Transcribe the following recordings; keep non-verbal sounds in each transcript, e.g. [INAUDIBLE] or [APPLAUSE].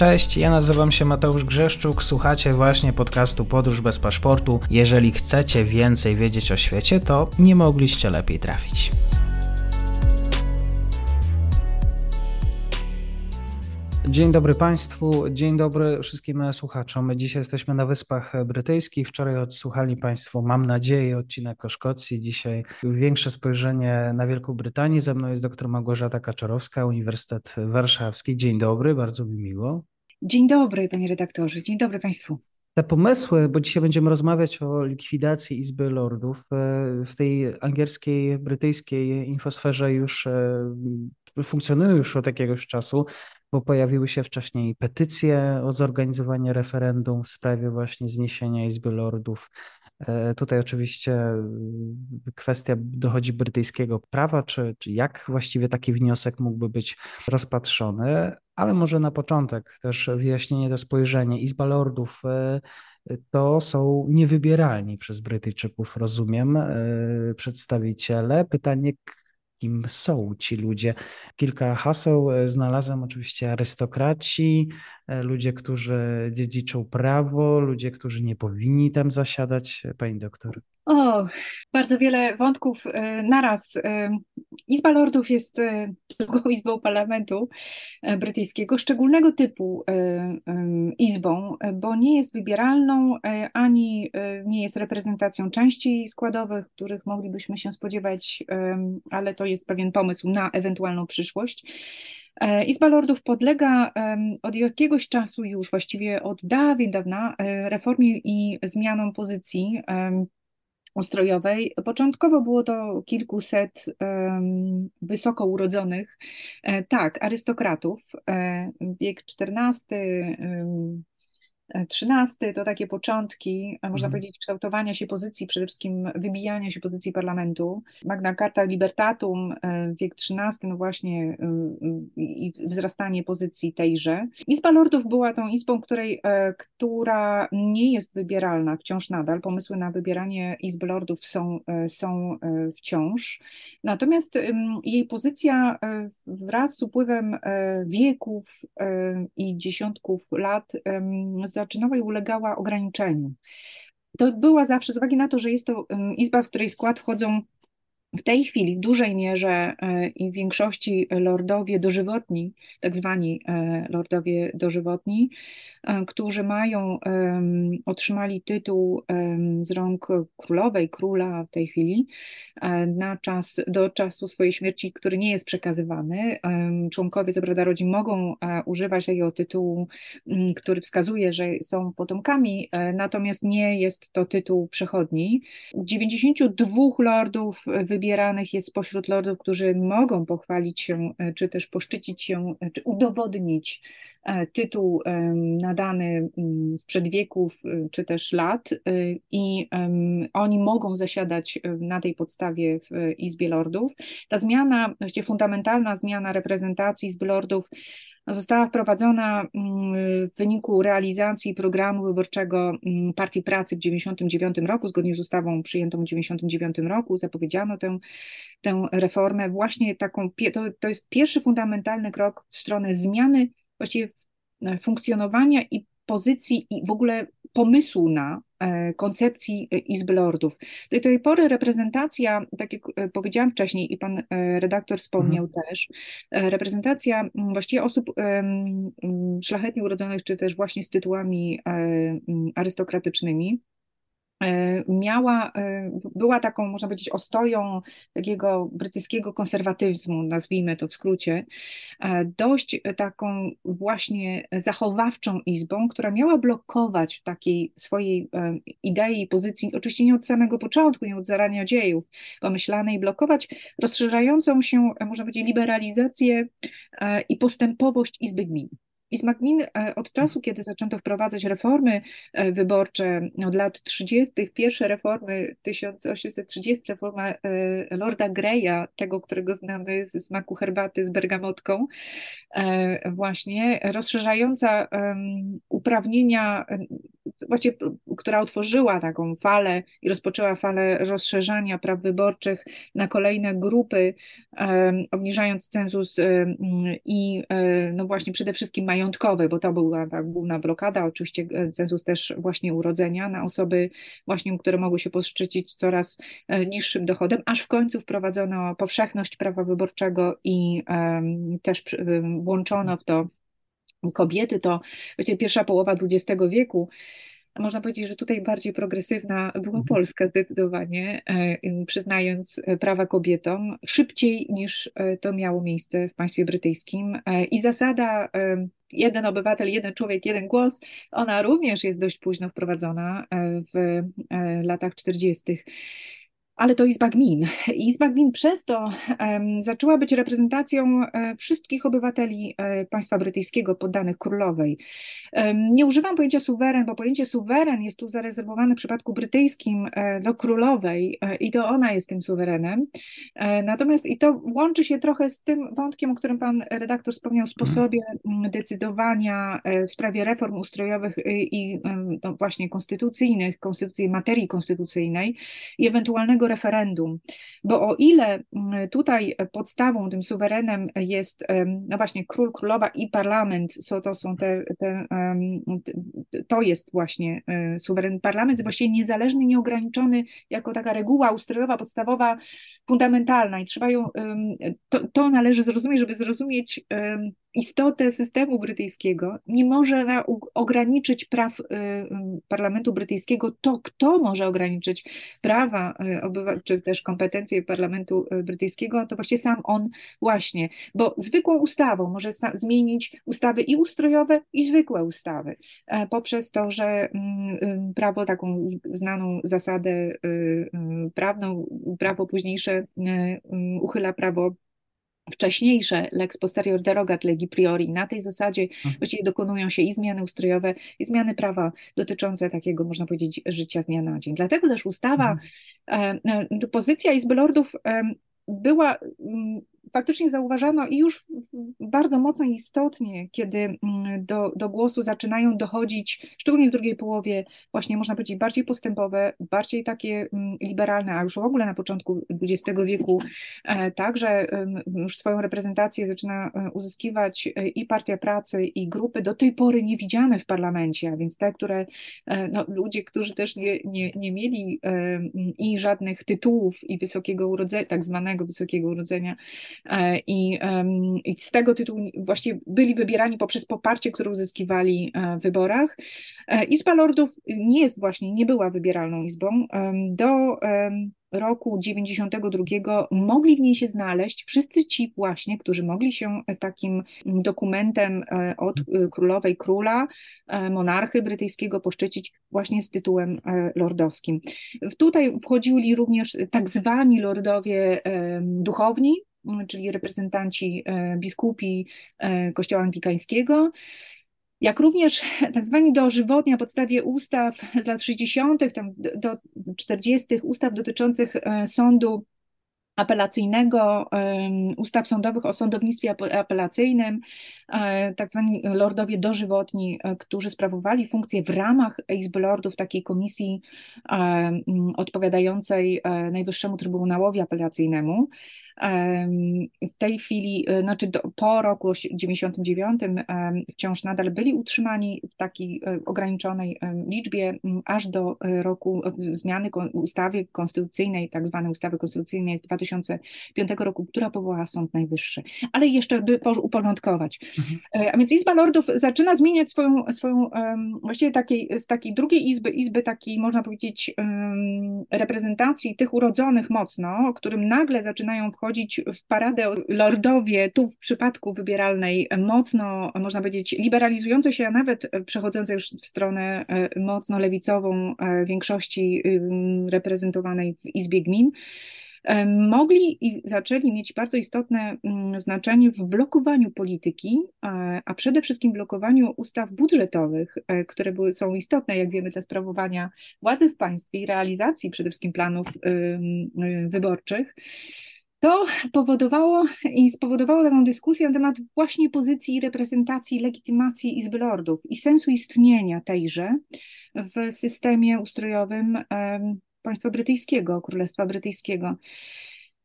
Cześć, ja nazywam się Mateusz Grzeszczuk, słuchacie właśnie podcastu Podróż bez paszportu. Jeżeli chcecie więcej wiedzieć o świecie, to nie mogliście lepiej trafić. Dzień dobry Państwu, dzień dobry wszystkim słuchaczom. Dzisiaj jesteśmy na Wyspach Brytyjskich. Wczoraj odsłuchali Państwo, mam nadzieję, odcinek o Szkocji. Dzisiaj większe spojrzenie na Wielką Brytanię. Ze mną jest dr Małgorzata Kaczorowska, Uniwersytet Warszawski. Dzień dobry, bardzo mi miło. Dzień dobry, panie redaktorze, dzień dobry Państwu. Te pomysły, bo dzisiaj będziemy rozmawiać o likwidacji Izby Lordów, e, w tej angielskiej, brytyjskiej infosferze już e, funkcjonują już od jakiegoś czasu bo pojawiły się wcześniej petycje o zorganizowanie referendum w sprawie właśnie zniesienia Izby Lordów. E, tutaj oczywiście y, kwestia dochodzi brytyjskiego prawa, czy, czy jak właściwie taki wniosek mógłby być rozpatrzony, ale może na początek też wyjaśnienie to spojrzenie. Izba Lordów e, to są niewybieralni przez Brytyjczyków, rozumiem, e, przedstawiciele. Pytanie, kim są ci ludzie. Kilka haseł e, znalazłem, oczywiście arystokraci, e, ludzie, którzy dziedziczą prawo, ludzie, którzy nie powinni tam zasiadać. Pani doktor. O, bardzo wiele wątków e, naraz. E, Izba Lordów jest e, drugą [LAUGHS] izbą parlamentu brytyjskiego, szczególnego typu izbą, bo nie jest wybieralną, ani nie jest reprezentacją części składowych, których moglibyśmy się spodziewać, ale to jest pewien pomysł na ewentualną przyszłość. Izba Lordów podlega od jakiegoś czasu już, właściwie od dawien dawna, reformie i zmianom pozycji ustrojowej. Początkowo było to kilkuset wysoko urodzonych, e, tak, arystokratów. E, wiek XIV, XIII to takie początki, można mhm. powiedzieć, kształtowania się pozycji, przede wszystkim wybijania się pozycji parlamentu. Magna Carta Libertatum, e, wiek XIII, no właśnie e, i wzrastanie pozycji tejże. Izba Lordów była tą izbą, której, e, która nie jest wybieralna wciąż nadal. Pomysły na wybieranie Izby Lordów są, są wciąż. Natomiast jej pozycja wraz z upływem wieków i dziesiątków lat zaczynała i ulegała ograniczeniu. To była zawsze, z uwagi na to, że jest to izba, w której skład wchodzą w tej chwili w dużej mierze e, i w większości lordowie dożywotni, tak zwani e, lordowie dożywotni, e, którzy mają, otrzymali tytuł z rąk królowej, króla w tej chwili, na czas, do czasu swojej śmierci, który nie jest przekazywany. Członkowie co prawda rodzin mogą używać tego tytułu, który wskazuje, że są potomkami, natomiast nie jest to tytuł przechodni. 92 lordów wybieranych jest spośród lordów, którzy mogą pochwalić się, e, czy też poszczycić się, e, czy udowodnić e, tytuł nadany mm, sprzed wieków, czy też lat i oni mogą zasiadać na tej podstawie w Izbie Lordów. Ta zmiana, właściwie fundamentalna zmiana reprezentacji Izby Lordów została wprowadzona mm, w wyniku realizacji programu wyborczego mm, Partii Pracy w 1999 roku, zgodnie z ustawą przyjętą w 1999 roku, zapowiedziano tę, tę reformę. Właśnie taką, to, to jest pierwszy fundamentalny krok w stronę zmiany właściwie funkcjonowania i pozycji i w ogóle pomysłu na e, koncepcji e, Izby Lordów. Do tej pory reprezentacja, tak jak e, powiedziałam wcześniej i pan redaktor wspomniał mhm. też, reprezentacja właściwie osób szlachetnie urodzonych, czy też właśnie z tytułami arystokratycznymi, E, miała, e, była taką, można powiedzieć, ostoją takiego brytyjskiego konserwatyzmu, nazwijmy to w skrócie, e, dość taką właśnie zachowawczą izbą, która miała blokować takiej swojej idei, pozycji, oczywiście nie od samego początku, nie od zarania dziejów pomyślanej, blokować rozszerzającą się, można powiedzieć, liberalizację i postępowość Izby Gmin. I z Macmillan e, od czasu, kiedy zaczęto wprowadzać reformy e, wyborcze, od lat 30., pierwsze reformy 1830, reforma e, Lorda Greya, tego, którego znamy z smaku herbaty z bergamotką, właśnie rozszerzająca uprawnienia właściwie, która otworzyła taką falę i rozpoczęła falę rozszerzania praw wyborczych na kolejne grupy, obniżając cenzus i no właśnie przede wszystkim majątkowy, bo to była tak główna blokada, oczywiście cenzus też właśnie urodzenia na osoby właśnie, które mogły się poszczycić coraz niższym dochodem, aż w końcu wprowadzono powszechność prawa wyborczego i też włączono w to kobiety, to pierwsza połowa XX wieku. Można powiedzieć, że tutaj bardziej progresywna była mhm. Polska zdecydowanie, e, przyznając prawa kobietom szybciej niż e, to miało miejsce w państwie brytyjskim. E, I zasada jeden obywatel, jeden człowiek, jeden głos, ona również jest dość późno wprowadzona w latach 40 ale to Izba Gmin. Izba Gmin przez to zaczęła być reprezentacją um, wszystkich obywateli um, państwa brytyjskiego poddanych królowej. Nie używam pojęcia suweren, bo pojęcie suweren jest tu zarezerwowane w przypadku brytyjskim do królowej i to ona jest tym suwerenem. Natomiast i to łączy się trochę z tym wątkiem, o którym pan redaktor wspomniał, sposobie mhm. decydowania w sprawie reform ustrojowych i no właśnie konstytucyjnych, konstytucji, materii konstytucyjnej i ewentualnego referendum, bo o ile mm, tutaj podstawą, tym suwerenem jest no właśnie król, królowa i parlament, so to są te, te to jest właśnie e, suweren parlament, jest właściwie niezależny, nieograniczony, jako taka reguła ustrojowa, podstawowa, fundamentalna i trzeba ją, to, to należy zrozumieć, żeby zrozumieć istotę systemu brytyjskiego, nie może ograniczyć praw y, y, parlamentu brytyjskiego. To, kto może ograniczyć prawa y, czy też kompetencje parlamentu brytyjskiego, to właściwie sam on właśnie, bo zwykłą ustawą może zmienić ustawy i ustrojowe, i zwykłe ustawy, e, poprzez to, że mm, prawo, taką znaną zasadę prawną, prawo późniejsze uchyla prawo wcześniejsze lex posterior derogat legi priori. Na tej zasadzie mhm. właściwie dokonują się i zmiany ustrojowe, i zmiany prawa dotyczące takiego, można powiedzieć, życia z dnia na dzień. Dlatego też ustawa, mhm. E, e, pozycja Izby Lordów była mm, faktycznie zauważano i już bardzo mocno i istotnie, kiedy mm, do, do głosu zaczynają dochodzić, szczególnie w drugiej połowie, właśnie można powiedzieć bardziej postępowe, bardziej takie mm, liberalne, a już w ogóle na początku XX wieku e, także już swoją reprezentację zaczyna e, uzyskiwać e, i Partia Pracy, i grupy do tej pory niewidziane w parlamencie, a więc te, które, no, ludzie, którzy też nie, nie, nie mieli i żadnych tytułów i wysokiego urodzenia, tak zwanego wysokiego urodzenia, I, I z tego tytułu właściwie byli wybierani poprzez poparcie, które uzyskiwali e, w wyborach. E, Izba Lordów nie jest właśnie, nie była wybieralną izbą. Do roku 92 mogli w niej się znaleźć wszyscy ci właśnie, którzy mogli się takim dokumentem od królowej króla, monarchy brytyjskiego poszczycić właśnie z tytułem lordowskim. Tutaj wchodzili również tak zwani lordowie duchowni, czyli reprezentanci e, biskupi e, Kościoła Anglikańskiego, jak również tak zwani dożywotni na podstawie ustaw z lat 60., tam do 40., ustaw dotyczących e, sądu apelacyjnego, ustaw sądowych o sądownictwie apelacyjnym, tak zwani lordowie dożywotni, którzy sprawowali funkcję w ramach Izby Lordów, takiej komisji odpowiadającej Najwyższemu Trybunałowi Apelacyjnemu. W tej chwili, e, znaczy do, po roku 99 wciąż nadal byli utrzymani w takiej e, ograniczonej liczbie, aż do e, roku zmiany ustawy konstytucyjnej, tak zwanej ustawy konstytucyjnej z 2005 roku, która powołała Sąd Najwyższy. Ale jeszcze by uporządkować. Mhm. A więc Izba Lordów zaczyna zmieniać swoją, swoją właściwie takiej, z takiej drugiej izby, izby takiej, można powiedzieć, reprezentacji tych urodzonych mocno, którym nagle zaczynają wchodzić wchodzić w paradę lordowie, tu w przypadku wybieralnej, mocno, można powiedzieć, liberalizujące się, a nawet przechodzące już w stronę e, mocno lewicową e, większości reprezentowanej w Izbie Gmin e, mogli i zaczęli mieć bardzo istotne znaczenie w blokowaniu polityki, a przede wszystkim blokowaniu ustaw budżetowych, które były, są istotne, jak wiemy, dla sprawowania władzy w państwie i realizacji przede wszystkim planów wyborczych. To powodowało i spowodowało taką dyskusję na temat właśnie pozycji reprezentacji, legitymacji Izby Lordów i sensu istnienia tejże w systemie ustrojowym państwa brytyjskiego, Królestwa Brytyjskiego.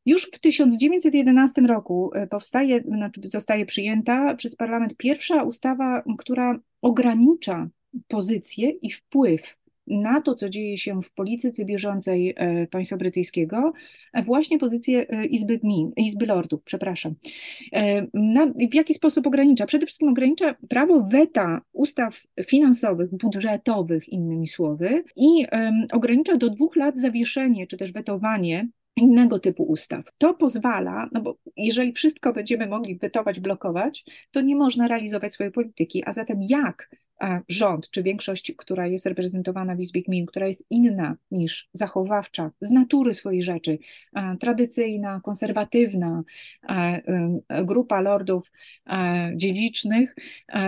Już w 1911 roku e, powstaje, znaczy zostaje przyjęta przez parlament pierwsza ustawa, która ogranicza pozycję i wpływ na to, co dzieje się w polityce bieżącej e, państwa brytyjskiego, właśnie pozycję e, Izby Gmin, Izby Lordów, przepraszam. Na, w jaki sposób ogranicza? Przede wszystkim ogranicza prawo weta ustaw finansowych, budżetowych, innymi słowy, i ogranicza do dwóch lat zawieszenie, czy też wetowanie innego typu ustaw. To pozwala, no bo jeżeli wszystko będziemy mogli wetować, blokować, to nie można realizować swojej polityki. A zatem jak rząd, czy większość, która jest reprezentowana w Izbie Gmin, która jest inna niż zachowawcza z natury swojej rzeczy, tradycyjna, konserwatywna grupa lordów dziedzicznych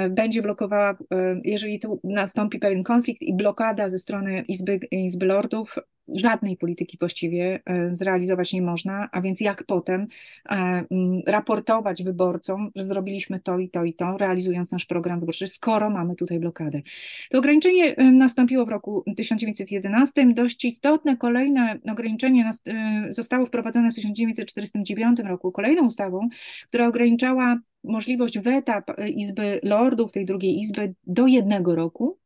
będzie blokowała, jeżeli tu nastąpi pewien konflikt i blokada ze strony Izby, Izby Lordów, żadnej polityki właściwie e, zrealizować nie można, a więc jak potem e, raportować wyborcom, że zrobiliśmy to i to i to, realizując nasz program wyborczy, skoro mamy tutaj blokadę. To ograniczenie e, nastąpiło w roku 1911. Dość istotne kolejne ograniczenie zostało wprowadzone w 1949 roku kolejną ustawą, która ograniczała możliwość weta Izby Lordów, tej drugiej Izby, do jednego roku.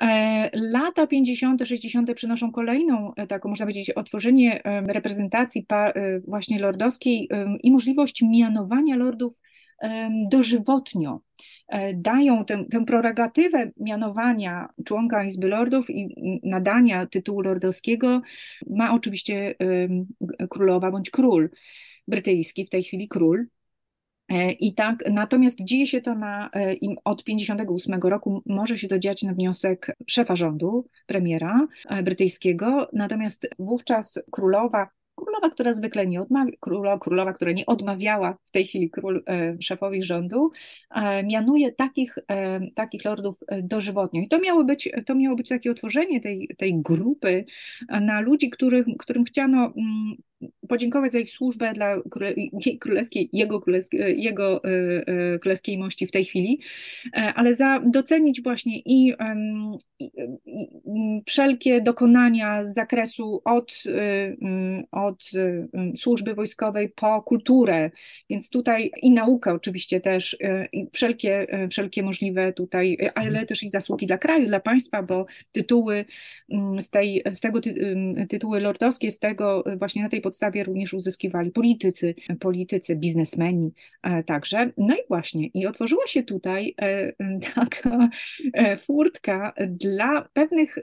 E, lata 50., 60. przynoszą kolejną, e, taką można powiedzieć, otworzenie reprezentacji e, właśnie lordowskiej i możliwość mianowania lordów dożywotnio. Dają tę, tę mianowania członka Izby Lordów i nadania tytułu lordowskiego ma oczywiście królowa bądź król brytyjski, w tej chwili król. E, I tak, natomiast dzieje się to na, e, od 58 roku, może się to dziać na wniosek szefa rządu, premiera e, brytyjskiego, natomiast wówczas królowa królowa, która zwykle nie odmawia, królowa, królowa, która nie odmawiała w tej chwili król, e, szefowi rządu, e, mianuje takich, e, takich lordów dożywotnio. I to miało być, to miało być takie otworzenie tej, tej grupy na ludzi, których, którym chciano mm, podziękować za ich służbę dla królewskiej, jego, królewskiej, jego królewskiej mości w tej chwili, ale za docenić właśnie i, i, i wszelkie dokonania z zakresu od, od służby wojskowej po kulturę, więc tutaj i naukę oczywiście też, i wszelkie, wszelkie możliwe tutaj, ale też i zasługi dla kraju, dla państwa, bo tytuły z, tej, z tego tytuły lordowskie, z tego właśnie na tej podstawie również uzyskiwali politycy, politycy, biznesmeni e, także. No i właśnie, i otworzyła się tutaj e, [LAUGHS] taka e, furtka dla pewnych,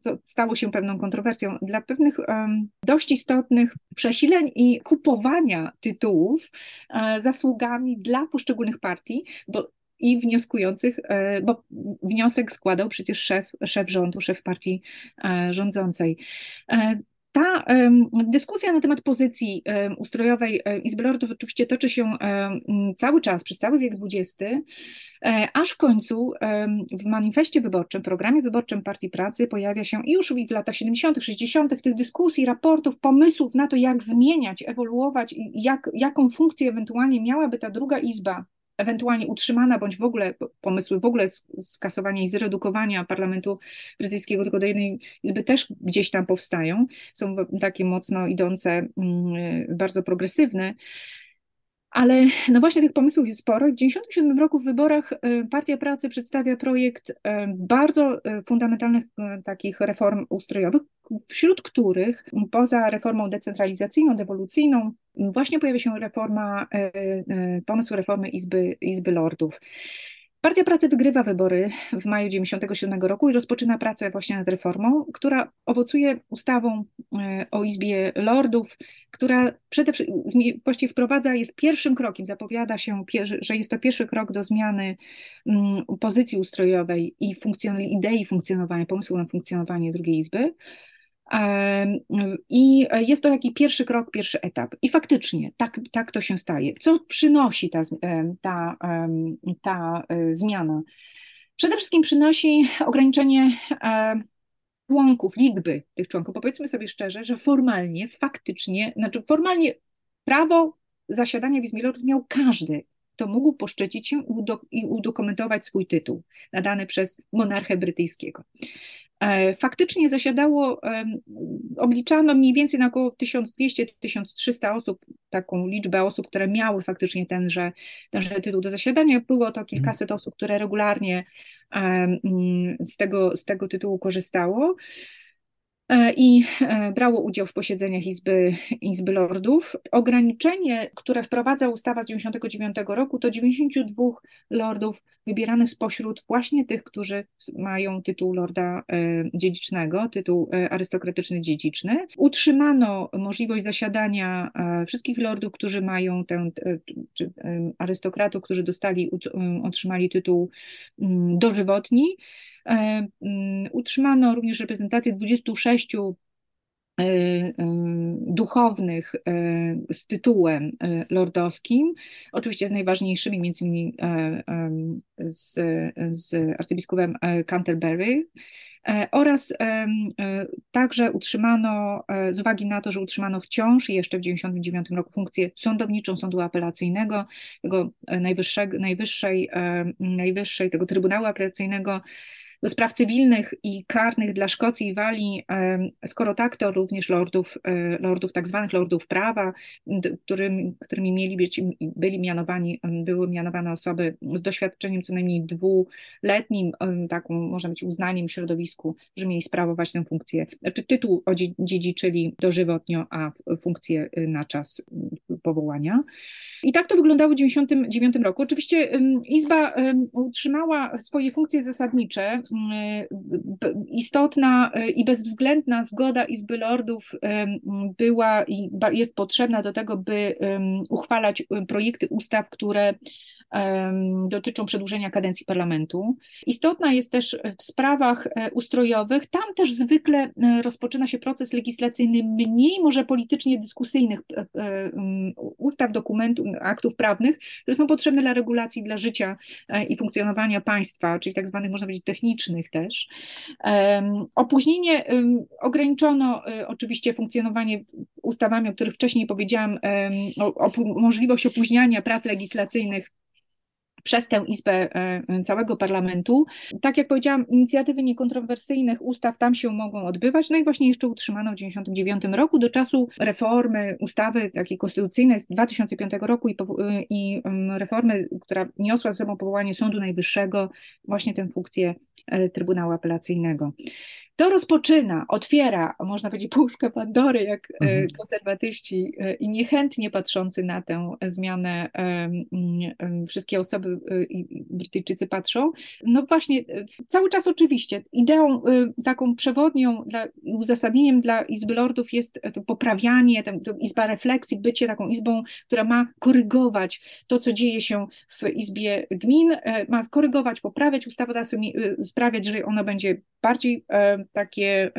co stało się pewną kontrowersją, dla pewnych dość istotnych przesileń i kupowania tytułów zasługami dla poszczególnych partii, bo i wnioskujących, bo wniosek składał przecież szef, szef rządu, szef partii rządzącej. Ta dyskusja na temat pozycji ustrojowej Izby Lordów oczywiście toczy się cały czas, przez cały wiek XX, e, aż w końcu w manifestie wyborczym, programie wyborczym Partii Pracy pojawia się już w latach 70., 60. tych dyskusji, raportów, pomysłów na to, jak zmieniać, ewoluować jak, jaką funkcję ewentualnie miałaby ta druga izba ewentualnie utrzymana, bądź w ogóle pomysły w ogóle skasowania i zredukowania parlamentu brytyjskiego tylko do jednej izby też gdzieś tam powstają, są takie mocno idące, mm, bardzo progresywne. Ale no właśnie tych pomysłów jest sporo. W 1997 roku w wyborach y, Partia Pracy przedstawia projekt y, bardzo y, fundamentalnych takich reform ustrojowych, wśród których poza reformą decentralizacyjną, dewolucyjną, właśnie pojawia się reforma, pomysł reformy Izby, Izby Lordów. Partia Pracy wygrywa wybory w maju 1997 roku i rozpoczyna pracę właśnie nad reformą, która owocuje ustawą e, o Izbie Lordów, która przede wszystkim właściwie wprowadza, jest pierwszym krokiem, zapowiada się, że jest to pierwszy krok do zmiany mm, pozycji ustrojowej i idei funkcjonowania, pomysłu na funkcjonowanie drugiej Izby. I jest to taki pierwszy krok, pierwszy etap. I faktycznie tak, tak to się staje. Co przynosi ta, ta, ta e, zmiana? Przede wszystkim przynosi ograniczenie e, członków, liczby tych członków. Powiedzmy sobie szczerze, że formalnie, faktycznie, znaczy formalnie prawo zasiadania w Izbie Lordów miał każdy, kto mógł poszczecić się i udokumentować swój tytuł nadany przez monarchę brytyjskiego. E, faktycznie zasiadało, obliczano mniej więcej na około 1200-1300 osób, taką liczbę osób, które miały faktycznie tenże, tenże tytuł do zasiadania. Było to kilkaset osób, które regularnie z tego, z tego tytułu korzystało. E, i e, brało udział w posiedzeniach Izby, Izby Lordów. Ograniczenie, które wprowadza ustawa z 1999 roku, to 92 lordów wybieranych spośród właśnie tych, którzy mają tytuł lorda e, dziedzicznego, tytuł arystokratyczny dziedziczny. Utrzymano możliwość zasiadania wszystkich lordów, którzy mają tę, czy arystokratów, którzy dostali, otrzymali tytuł mm, dożywotni. E, mm, utrzymano również reprezentację 26 e, e, duchownych z tytułem lordowskim, oczywiście z najważniejszymi, między innymi z, z arcybiskupem Canterbury, oraz także utrzymano, z uwagi na to, że utrzymano wciąż jeszcze w 1999 roku funkcję sądowniczą sądu apelacyjnego, tego najwyższego, najwyższej, najwyższej tego Trybunału Apelacyjnego, do spraw cywilnych i karnych dla Szkocji i Walii, skoro tak, to również lordów, e, lordów tak zwanych lordów prawa, którym, którymi mieli być, byli mianowani, były mianowane osoby z doświadczeniem co najmniej dwuletnim, taką można być uznaniem w środowisku, że mieli sprawować tę funkcję, znaczy tytuł odziedziczyli dożywotnio, a funkcję y, na czas powołania. I tak to wyglądało w 1999 roku. Oczywiście Izba utrzymała swoje funkcje zasadnicze. Istotna y, i bezwzględna zgoda Izby Lordów była i jest potrzebna do tego, by uchwalać projekty ustaw, które dotyczą przedłużenia kadencji parlamentu. Istotna jest też w sprawach e, ustrojowych, tam też zwykle e, rozpoczyna się proces legislacyjny mniej może politycznie dyskusyjnych e, ustaw, dokumentów, aktów prawnych, które są potrzebne dla regulacji, dla życia i funkcjonowania państwa, czyli tak zwanych, można powiedzieć, technicznych też. Opóźnienie ograniczono oczywiście funkcjonowanie ustawami, o których wcześniej powiedziałam, o, o możliwość opóźniania prac legislacyjnych przez tę Izbę e, całego parlamentu. Tak jak powiedziałam, inicjatywy niekontrowersyjnych ustaw tam się mogą odbywać, no i właśnie jeszcze utrzymano w 1999 roku do czasu reformy ustawy takiej konstytucyjnej z 2005 roku i, i reformy, która niosła ze sobą powołanie Sądu Najwyższego, właśnie tę funkcję e, Trybunału Apelacyjnego to rozpoczyna, otwiera, można powiedzieć, puszkę Pandory, jak e, mhm. konserwatyści e, i niechętnie patrzący na tę zmianę wszystkie osoby e, Brytyjczycy patrzą. No właśnie, cały czas oczywiście ideą taką przewodnią dla, uzasadnieniem dla Izby Lordów jest to poprawianie, to, to Izba Refleksji, bycie taką izbą, która ma korygować to, co dzieje się w Izbie Gmin, ma korygować, poprawiać ustawodawstwo, sprawiać, że ono będzie bardziej takie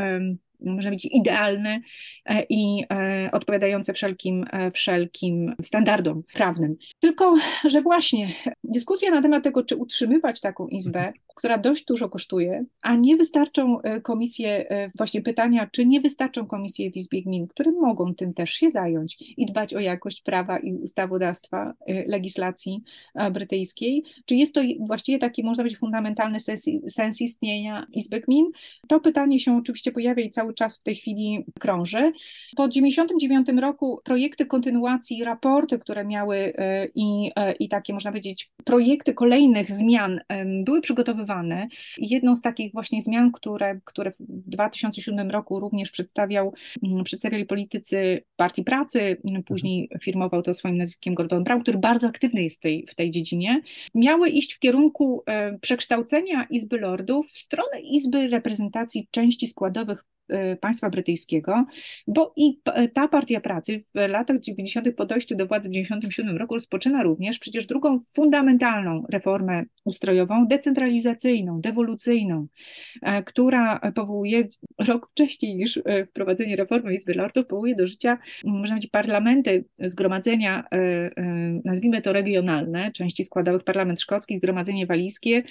może być idealne e, i e, odpowiadające wszelkim, e, wszelkim standardom prawnym. Tylko, że właśnie dyskusja na temat tego, czy utrzymywać taką izbę, która dość dużo kosztuje, a nie wystarczą komisje, właśnie pytania, czy nie wystarczą komisje w Izbie Gmin, które mogą tym też się zająć i dbać o jakość prawa i ustawodawstwa, legislacji brytyjskiej, czy jest to właściwie taki, można być, fundamentalny sens, sens istnienia Izby Gmin? To pytanie się oczywiście pojawia i cały cały czas w tej chwili krąży. Po 1999 roku projekty kontynuacji, raporty, które miały e, i, e, i takie, można powiedzieć, projekty kolejnych zmian były przygotowywane. Jedną z takich właśnie zmian, które, które w 2007 roku również przedstawiał, przedstawiali politycy Partii Pracy, później firmował to swoim nazwiskiem Gordon Brown, który bardzo aktywny jest w tej, w tej dziedzinie, miały iść w kierunku e, przekształcenia Izby Lordów w stronę Izby Reprezentacji Części Składowych Y, państwa brytyjskiego, bo i ta partia pracy w latach 90. po dojściu do władzy w 97 roku rozpoczyna również przecież drugą fundamentalną reformę ustrojową, decentralizacyjną, dewolucyjną, e, która powołuje rok wcześniej niż e, wprowadzenie reformy Izby Lordów, powołuje do życia, można powiedzieć, parlamenty, zgromadzenia, e, nazwijmy to regionalne, części składowych parlament szkocki, zgromadzenie walijskie,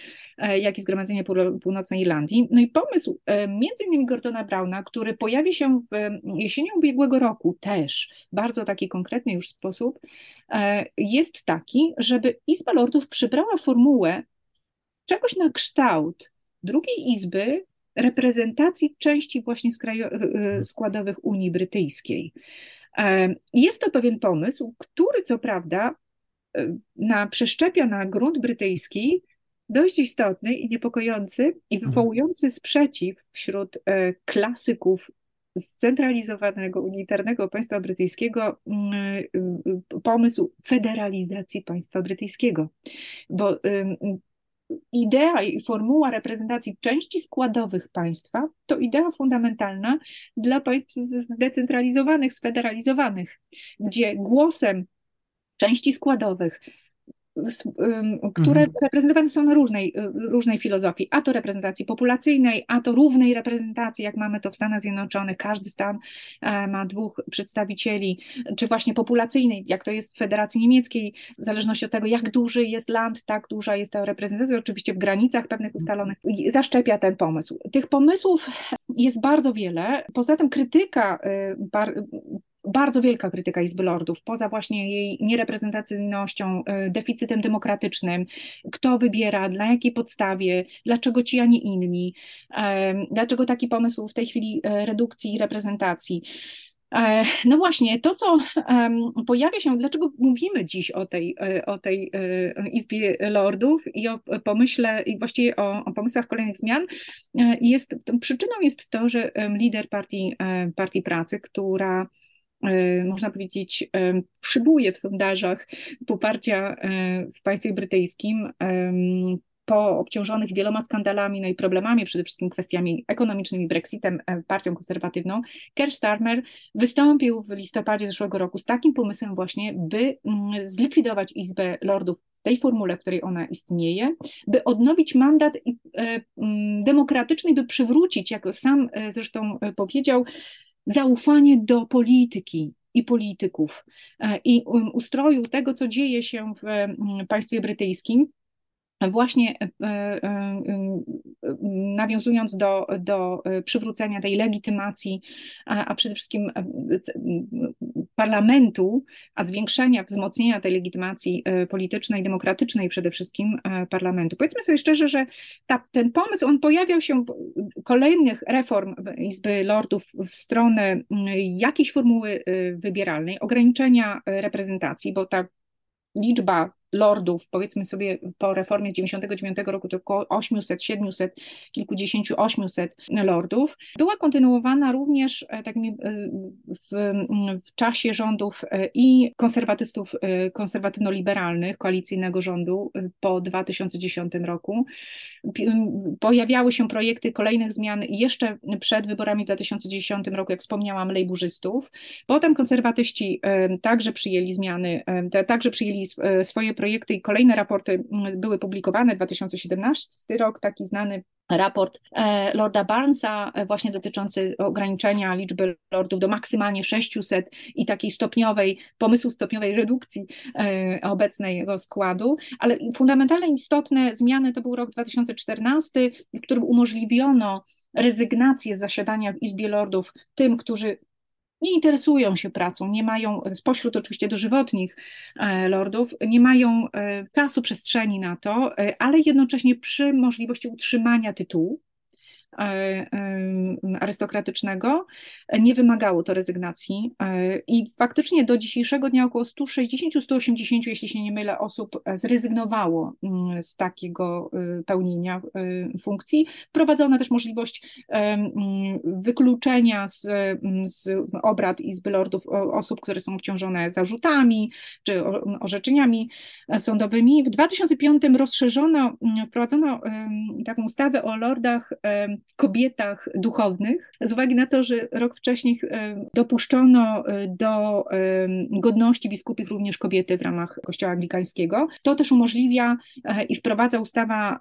jak i zgromadzenie północnej Irlandii. No i pomysł między innymi Gordona Brown który pojawi się jesienią ubiegłego roku też, bardzo taki konkretny już sposób, e, jest taki, żeby Izba Lordów przybrała formułę czegoś na kształt drugiej izby reprezentacji części właśnie składowych Unii Brytyjskiej. Jest to pewien pomysł, który co prawda na, przeszczepia na grunt brytyjski dość istotny i niepokojący i mhm. wywołujący sprzeciw wśród klasyków scentralizowanego, unitarnego państwa brytyjskiego mm, y, pomysł federalizacji państwa brytyjskiego. Bo idea i formuła reprezentacji części składowych państwa to idea fundamentalna dla państw zdecentralizowanych, sfederalizowanych, gdzie głosem części składowych które mhm. reprezentowane są na różnej, różnej filozofii, a to reprezentacji populacyjnej, a to równej reprezentacji, jak mamy to w Stanach Zjednoczonych, każdy stan e, ma dwóch przedstawicieli, czy właśnie populacyjnej, jak to jest w Federacji Niemieckiej, w zależności od tego, jak duży jest land, tak duża jest ta reprezentacja, oczywiście w granicach pewnych ustalonych, zaszczepia ten pomysł. Tych pomysłów jest bardzo wiele, poza tym krytyka y, bardzo wielka krytyka Izby Lordów, poza właśnie jej niereprezentacyjnością, e, deficytem demokratycznym, kto wybiera, na jakiej podstawie, dlaczego ci, a nie inni, e, dlaczego taki pomysł w tej chwili e, redukcji i reprezentacji. No właśnie, to co pojawia się, dlaczego mówimy dziś o tej, o tej Izbie Lordów i o pomyśle, i właściwie o, o pomysłach kolejnych zmian, jest, przyczyną jest to, że lider partii, partii pracy, która można powiedzieć, szybuje w sondażach poparcia e, w państwie brytyjskim po obciążonych wieloma skandalami, no i problemami, przede wszystkim kwestiami ekonomicznymi, Brexitem, partią konserwatywną, Keir Starmer wystąpił w listopadzie zeszłego roku z takim pomysłem właśnie, by mm, zlikwidować Izbę Lordów w tej formule, w której ona istnieje, by odnowić mandat mm, demokratyczny, by przywrócić, jak sam zresztą powiedział, zaufanie do polityki i polityków e, i um, ustroju tego, co dzieje się w mm, państwie brytyjskim, właśnie e, e, nawiązując do, do przywrócenia tej legitymacji, a, a przede wszystkim parlamentu, a zwiększenia, wzmocnienia tej legitymacji politycznej, demokratycznej przede wszystkim parlamentu. Powiedzmy sobie szczerze, że ta, ten pomysł, on pojawiał się kolejnych reform Izby Lordów w stronę jakiejś formuły wybieralnej, ograniczenia reprezentacji, bo ta liczba lordów, powiedzmy sobie po reformie z 99 roku to około 800, 700, kilkudziesięciu, 800 lordów, była kontynuowana również e, tak e, w, w czasie rządów e, i konserwatystów konserwatywno-liberalnych, koalicyjnego rządu po 2010 roku. Pojawiały się projekty kolejnych zmian jeszcze przed wyborami w 2010 roku, jak wspomniałam, lejburzystów. Potem konserwatyści także przyjęli zmiany, także przyjęli swoje projekty i kolejne raporty mm, były publikowane. 2017 rok, taki znany raport e, Lorda Barnesa, e, właśnie dotyczący ograniczenia liczby lordów do maksymalnie 600 i takiej stopniowej, pomysłu stopniowej redukcji e, obecnego składu, ale fundamentalne istotne zmiany to był rok 2014, w którym umożliwiono rezygnację z zasiadania w Izbie Lordów tym, którzy nie interesują się pracą, nie mają, spośród oczywiście dożywotnich e, lordów, nie mają e, czasu, przestrzeni na to, e, ale jednocześnie przy możliwości utrzymania tytułu, arystokratycznego, nie wymagało to rezygnacji e, i faktycznie do dzisiejszego dnia około 160-180, jeśli się nie mylę, osób zrezygnowało mm, z takiego e, pełnienia funkcji. Wprowadzono też możliwość mm, wykluczenia z, z obrad Izby Lordów osób, które są obciążone zarzutami czy orzeczeniami sądowymi. W 2005 rozszerzono, wprowadzono taką ustawę o lordach kobietach duchownych, z uwagi na to, że rok wcześniej e, dopuszczono e, do e, godności biskupich również kobiety w ramach Kościoła Anglikańskiego. To też umożliwia i wprowadza ustawa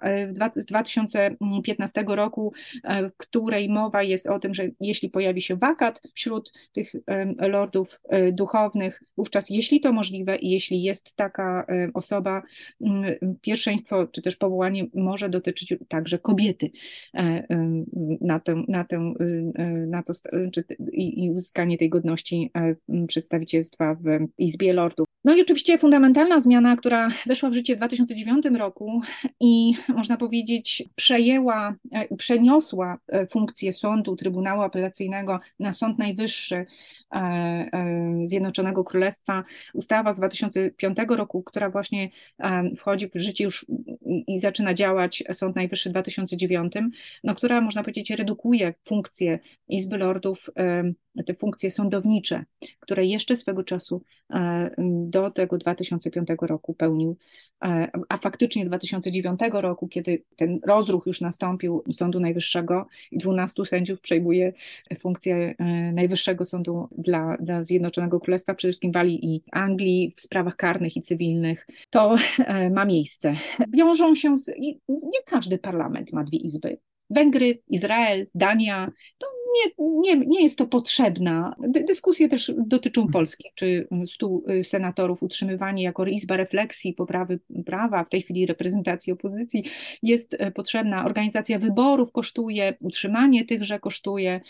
z 2015 roku, w której mowa jest o tym, że jeśli pojawi się wakat wśród tych lordów duchownych, wówczas jeśli to możliwe i jeśli jest taka osoba, pierwszeństwo czy też powołanie może dotyczyć także kobiety na, tę, na, tę, na to czy, i, i uzyskanie tej godności przedstawicielstwa w Izbie Lordów. No i oczywiście fundamentalna zmiana, która weszła w życie w 2009 roku i można powiedzieć przejęła, e, przeniosła e, funkcję sądu, Trybunału Apelacyjnego na Sąd Najwyższy e, Zjednoczonego Królestwa. Ustawa z 2005 roku, która właśnie wchodzi w życie już i zaczyna działać, Sąd Najwyższy w 2009, no, która można powiedzieć redukuje funkcję Izby Lordów te funkcje sądownicze, które jeszcze swego czasu e, do tego 2005 roku pełnił, e, a faktycznie 2009 roku, kiedy ten rozruch już nastąpił Sądu Najwyższego i 12 sędziów przejmuje funkcję e, Najwyższego Sądu dla, dla Zjednoczonego Królestwa, przede wszystkim Walii i Anglii w sprawach karnych i cywilnych, to ma miejsce. Wiążą się z, nie każdy parlament ma dwie izby. Węgry, Izrael, Dania, to nie, nie, nie jest to potrzebna. Dyskusje też dotyczą hmm. Polski, czy stu y, senatorów utrzymywanie jako izba refleksji, poprawy prawa, w tej chwili reprezentacji opozycji jest e, potrzebna. Organizacja wyborów kosztuje, utrzymanie tychże kosztuje.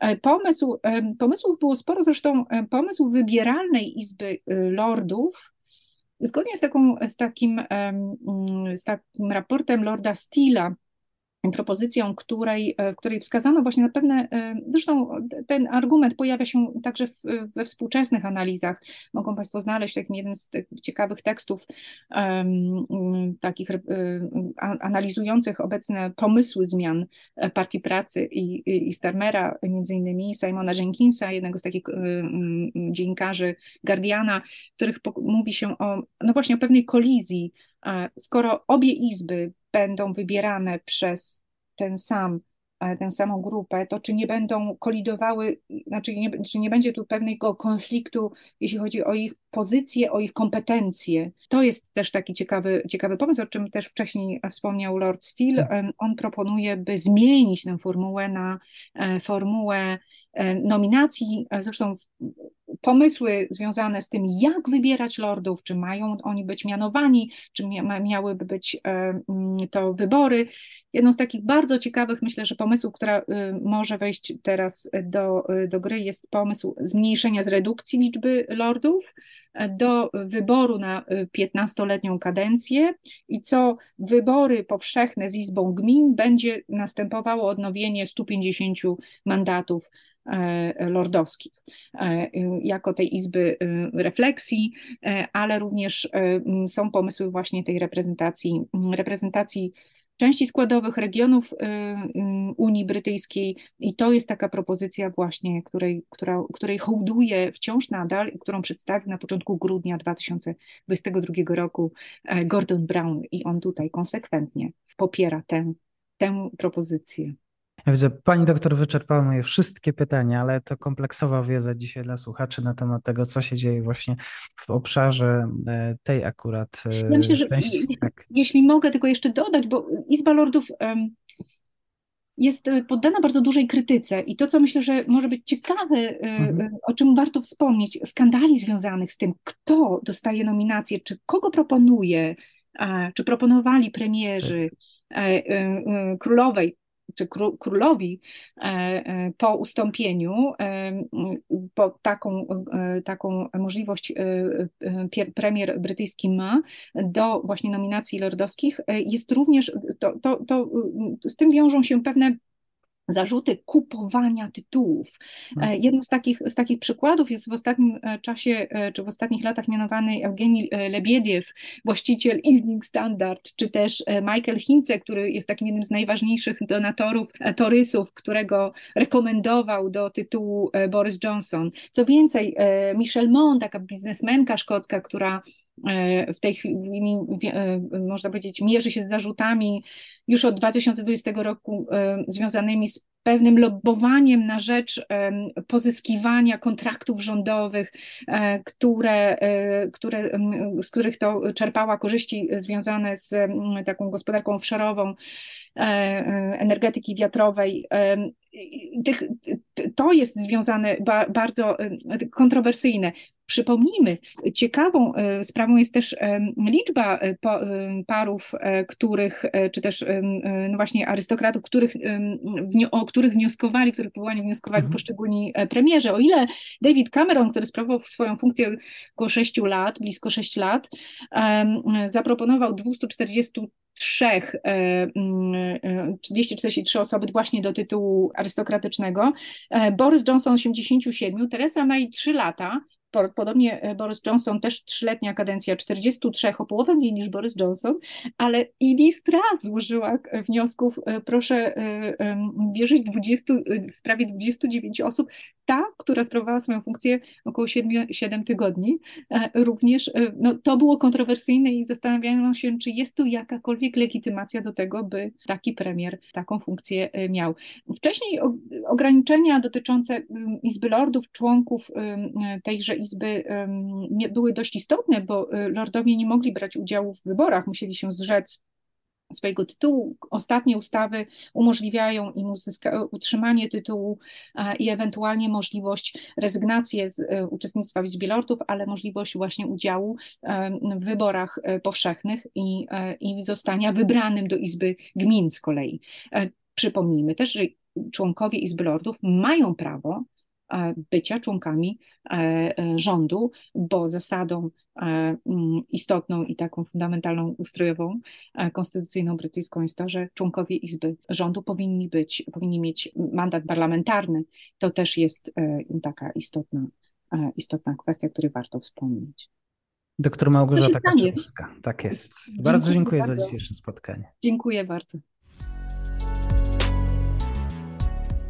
E, pomysł, e, pomysłów było sporo, zresztą pomysł wybieralnej Izby Lordów Zgodnie z, taką, z, takim, z takim raportem Lorda Steela propozycją, której, e, której wskazano właśnie na pewne, e, zresztą ten argument pojawia się także we współczesnych analizach. Mogą Państwo znaleźć takim jeden z tych ciekawych tekstów um, takich um, analizujących obecne pomysły zmian Partii Pracy i, i Starmera, między innymi Simona Jenkinsa, jednego z takich um, dziennikarzy Guardiana, w których mówi się o, no właśnie o pewnej kolizji skoro obie izby będą wybierane przez ten sam, e, tę samą grupę, to czy nie będą kolidowały, znaczy nie, czy nie będzie tu pewnego konfliktu, jeśli chodzi o ich pozycję, o ich kompetencje. To jest też taki ciekawy, ciekawy pomysł, o czym też wcześniej wspomniał Lord Steele. Tak. On proponuje, by zmienić tę formułę na e, formułę e, nominacji, zresztą pomysły związane z tym, jak wybierać lordów, czy mają oni być mianowani, czy miałyby być e, mm, to wybory. Jedną z takich bardzo ciekawych, myślę, że pomysłów, która y, może wejść teraz do, do gry, jest pomysł zmniejszenia z redukcji liczby lordów e, do wyboru na 15-letnią y, kadencję i co wybory powszechne z Izbą Gmin będzie następowało odnowienie 150 mandatów E, lordowskich, jako tej izby e, refleksji, ale również są pomysły właśnie tej reprezentacji, reprezentacji części składowych regionów Unii Brytyjskiej i to jest taka propozycja właśnie, której, która, której hołduje wciąż nadal, którą przedstawił na początku grudnia 2022 roku Gordon Brown i on tutaj konsekwentnie popiera tę, tę propozycję. Ja widzę, pani doktor wyczerpała moje wszystkie pytania, ale to kompleksowa wiedza dzisiaj dla słuchaczy na temat tego, co się dzieje właśnie w obszarze e, tej akurat e, ja myślę, że części. Tak. Jeśli mogę tylko jeszcze dodać, bo Izba Lordów jest e, poddana bardzo dużej krytyce i to, co myślę, że może być ciekawe, mhm. o czym warto wspomnieć, skandali związanych z tym, kto dostaje nominację, czy kogo proponuje, czy proponowali premierzy, tak. królowej, czy królowi e, e, po ustąpieniu, e, po taką, taką możliwość premier brytyjski ma do właśnie nominacji lordowskich, jest również, to, to, to z tym wiążą się pewne zarzuty kupowania tytułów. Mhm. Jednym z takich, z takich przykładów jest w ostatnim czasie, czy w ostatnich latach mianowany Eugenii Lebiediew, właściciel Evening Standard, czy też Michael Hince, który jest takim jednym z najważniejszych donatorów torysów, którego rekomendował do tytułu Boris Johnson. Co więcej, Michelle Mon, taka biznesmenka szkocka, która w tej chwili, można powiedzieć, mierzy się z zarzutami już od 2020 roku związanymi z pewnym lobbowaniem na rzecz pozyskiwania kontraktów rządowych, e, które, e, które, z których to czerpała korzyści związane z taką gospodarką offshore'ową e, energetyki wiatrowej. Tych, to jest związane ba bardzo kontrowersyjne. Przypomnijmy, ciekawą e, sprawą jest też liczba e, e, parów, których, czy też no właśnie arystokratów, których, o których wnioskowali, których powołanie wnioskowali mhm. poszczególni premierzy. O ile David Cameron, który sprawował swoją funkcję około 6 lat, blisko 6 lat, zaproponował 240 trzech, 243 osoby właśnie do tytułu arystokratycznego. Boris Johnson 87, Teresa May 3 lata, Podobnie e, Boris Johnson, też trzyletnia kadencja, 43, o połowę mniej niż Boris Johnson, ale i Listra złożyła e, wniosków, e, proszę wierzyć, 20, w sprawie 29 osób. Ta, która sprawowała swoją funkcję około 7, 7 tygodni, również no, to było kontrowersyjne i zastanawiano się, czy jest tu jakakolwiek legitymacja do tego, by taki premier taką funkcję miał. Wcześniej ograniczenia dotyczące Izby Lordów, członków tejże Izby były dość istotne, bo y, lordowie nie mogli brać udziału w wyborach, musieli się zrzec swojego tytułu. Ostatnie ustawy umożliwiają im uzyska, utrzymanie tytułu i ewentualnie możliwość rezygnacji z y, uczestnictwa w Izbie Lordów, ale możliwość właśnie udziału w wyborach y, powszechnych i, i zostania wybranym do Izby Gmin z kolei. E, przypomnijmy też, że członkowie Izby Lordów mają prawo E, bycia członkami e, e, rządu, bo zasadą istotną i taką fundamentalną ustrojową, konstytucyjną brytyjską jest to, że członkowie Izby Rządu powinni być, powinni mieć mandat parlamentarny. To też jest taka istotna, istotna kwestia, o której warto wspomnieć. Doktor Małgorzata Kaczewska. Tak jest. Bardzo dziękuję, dziękuję za dzisiejsze spotkanie. Dziękuję bardzo.